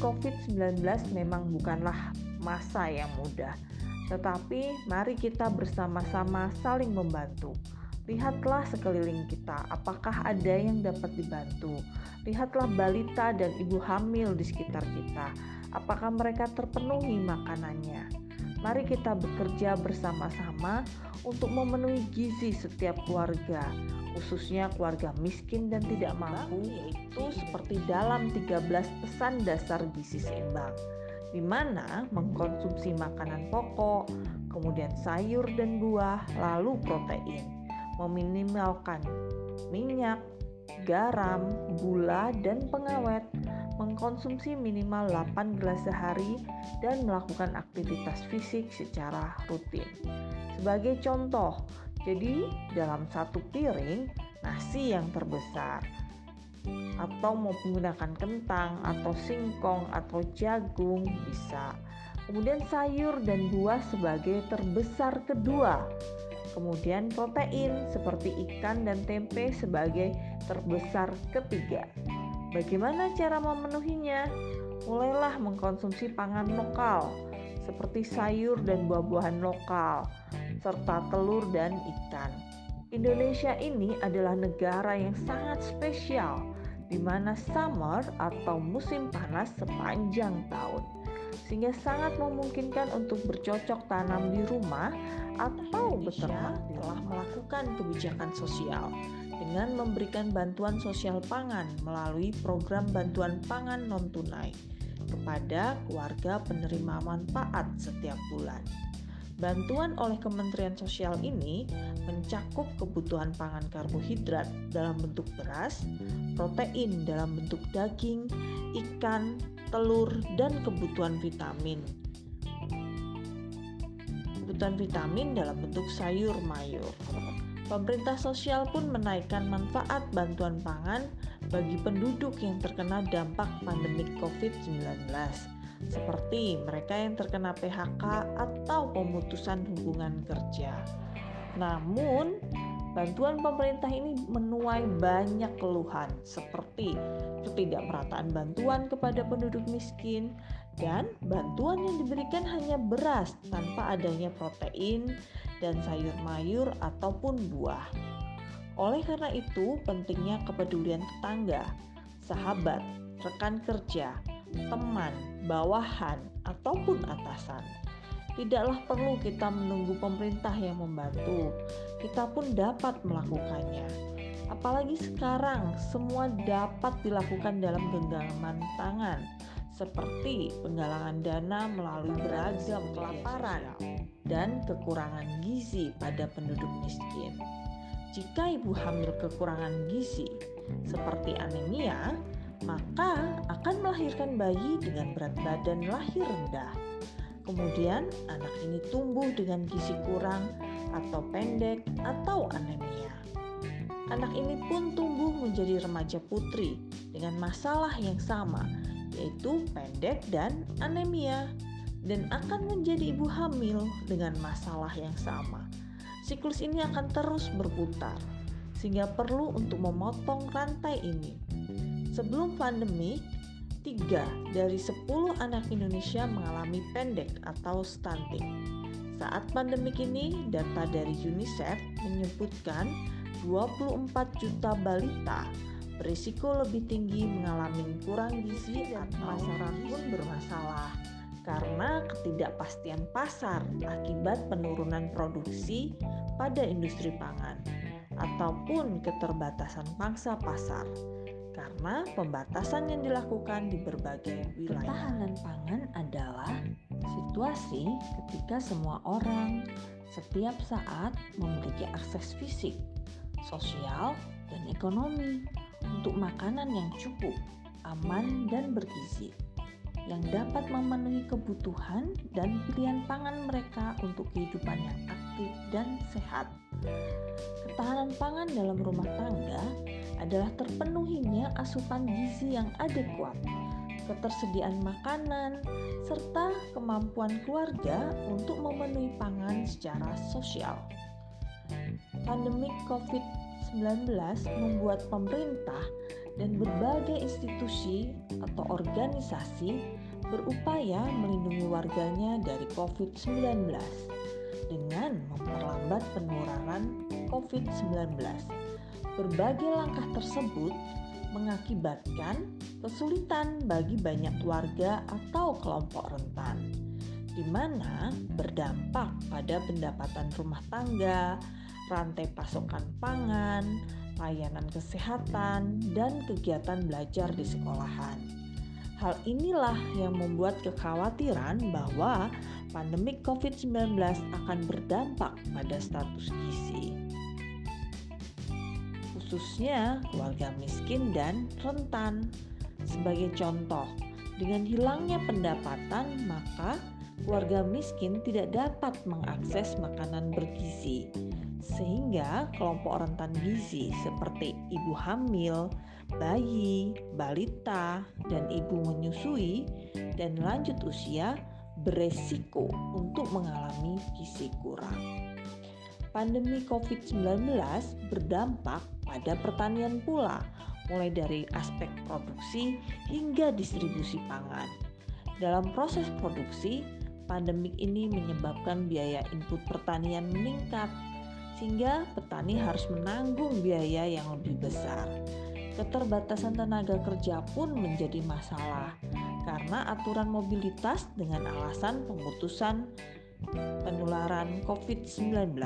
COVID-19 memang bukanlah masa yang mudah, tetapi mari kita bersama-sama saling membantu. Lihatlah sekeliling kita, apakah ada yang dapat dibantu. Lihatlah balita dan ibu hamil di sekitar kita, apakah mereka terpenuhi makanannya. Mari kita bekerja bersama-sama untuk memenuhi gizi setiap keluarga, khususnya keluarga miskin dan tidak mampu, yaitu seperti dalam 13 pesan dasar gizi seimbang di mana mengkonsumsi makanan pokok, kemudian sayur dan buah, lalu protein meminimalkan minyak, garam, gula, dan pengawet, mengkonsumsi minimal 8 gelas sehari, dan melakukan aktivitas fisik secara rutin. Sebagai contoh, jadi dalam satu piring nasi yang terbesar atau mau menggunakan kentang atau singkong atau jagung bisa. Kemudian sayur dan buah sebagai terbesar kedua kemudian protein seperti ikan dan tempe sebagai terbesar ketiga. Bagaimana cara memenuhinya? Mulailah mengkonsumsi pangan lokal seperti sayur dan buah-buahan lokal serta telur dan ikan. Indonesia ini adalah negara yang sangat spesial di mana summer atau musim panas sepanjang tahun sehingga sangat memungkinkan untuk bercocok tanam di rumah atau beternak telah melakukan kebijakan sosial dengan memberikan bantuan sosial pangan melalui program bantuan pangan non tunai kepada keluarga penerima manfaat setiap bulan. Bantuan oleh Kementerian Sosial ini mencakup kebutuhan pangan karbohidrat dalam bentuk beras, protein dalam bentuk daging, ikan, telur, dan kebutuhan vitamin. Kebutuhan vitamin dalam bentuk sayur mayur. Pemerintah sosial pun menaikkan manfaat bantuan pangan bagi penduduk yang terkena dampak pandemi COVID-19 seperti mereka yang terkena PHK atau pemutusan hubungan kerja. Namun, bantuan pemerintah ini menuai banyak keluhan seperti ketidakmerataan bantuan kepada penduduk miskin dan bantuan yang diberikan hanya beras tanpa adanya protein dan sayur mayur ataupun buah. Oleh karena itu, pentingnya kepedulian tetangga, sahabat, rekan kerja, teman, bawahan, ataupun atasan. Tidaklah perlu kita menunggu pemerintah yang membantu, kita pun dapat melakukannya. Apalagi sekarang, semua dapat dilakukan dalam genggaman tangan, seperti penggalangan dana melalui beragam kelaparan dan kekurangan gizi pada penduduk miskin. Jika ibu hamil kekurangan gizi, seperti anemia, maka akan melahirkan bayi dengan berat badan lahir rendah. Kemudian, anak ini tumbuh dengan gizi kurang atau pendek atau anemia. Anak ini pun tumbuh menjadi remaja putri dengan masalah yang sama, yaitu pendek dan anemia, dan akan menjadi ibu hamil dengan masalah yang sama. Siklus ini akan terus berputar, sehingga perlu untuk memotong rantai ini Sebelum pandemi, 3 dari 10 anak Indonesia mengalami pendek atau stunting. Saat pandemi ini, data dari UNICEF menyebutkan 24 juta balita berisiko lebih tinggi mengalami kurang gizi dan masyarakat pun bermasalah karena ketidakpastian pasar akibat penurunan produksi pada industri pangan ataupun keterbatasan pangsa pasar karena pembatasan yang dilakukan di berbagai wilayah. Ketahanan pangan adalah situasi ketika semua orang setiap saat memiliki akses fisik, sosial, dan ekonomi untuk makanan yang cukup, aman, dan bergizi yang dapat memenuhi kebutuhan dan pilihan pangan mereka untuk kehidupan yang aktif dan sehat. Ketahanan pangan dalam rumah tangga adalah terpenuhinya asupan gizi yang adekuat, ketersediaan makanan, serta kemampuan keluarga untuk memenuhi pangan secara sosial. Pandemi COVID-19 membuat pemerintah dan berbagai institusi atau organisasi berupaya melindungi warganya dari COVID-19 dengan memperlambat penularan COVID-19. Berbagai langkah tersebut mengakibatkan kesulitan bagi banyak warga atau kelompok rentan, di mana berdampak pada pendapatan rumah tangga, rantai pasokan pangan, layanan kesehatan, dan kegiatan belajar di sekolahan. Hal inilah yang membuat kekhawatiran bahwa pandemik COVID-19 akan berdampak pada status gizi. Khususnya keluarga miskin dan rentan. Sebagai contoh, dengan hilangnya pendapatan, maka keluarga miskin tidak dapat mengakses makanan bergizi sehingga kelompok rentan gizi seperti ibu hamil, bayi, balita, dan ibu menyusui dan lanjut usia beresiko untuk mengalami gizi kurang. Pandemi COVID-19 berdampak pada pertanian pula, mulai dari aspek produksi hingga distribusi pangan. Dalam proses produksi, pandemik ini menyebabkan biaya input pertanian meningkat sehingga petani harus menanggung biaya yang lebih besar. Keterbatasan tenaga kerja pun menjadi masalah karena aturan mobilitas dengan alasan pemutusan penularan COVID-19.